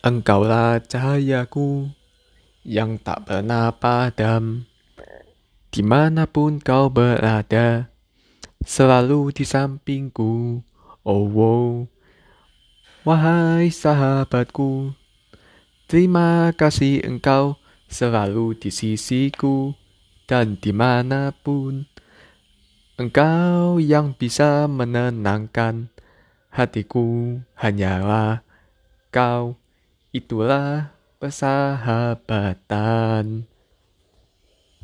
Engkaulah cahayaku yang tak pernah padam. Di mana pun kau berada, selalu di sampingku. Oh, wow. wahai sahabatku, terima kasih engkau selalu di sisiku dan di mana pun. Engkau yang bisa menenangkan hatiku hanyalah kau. Itulah persahabatan.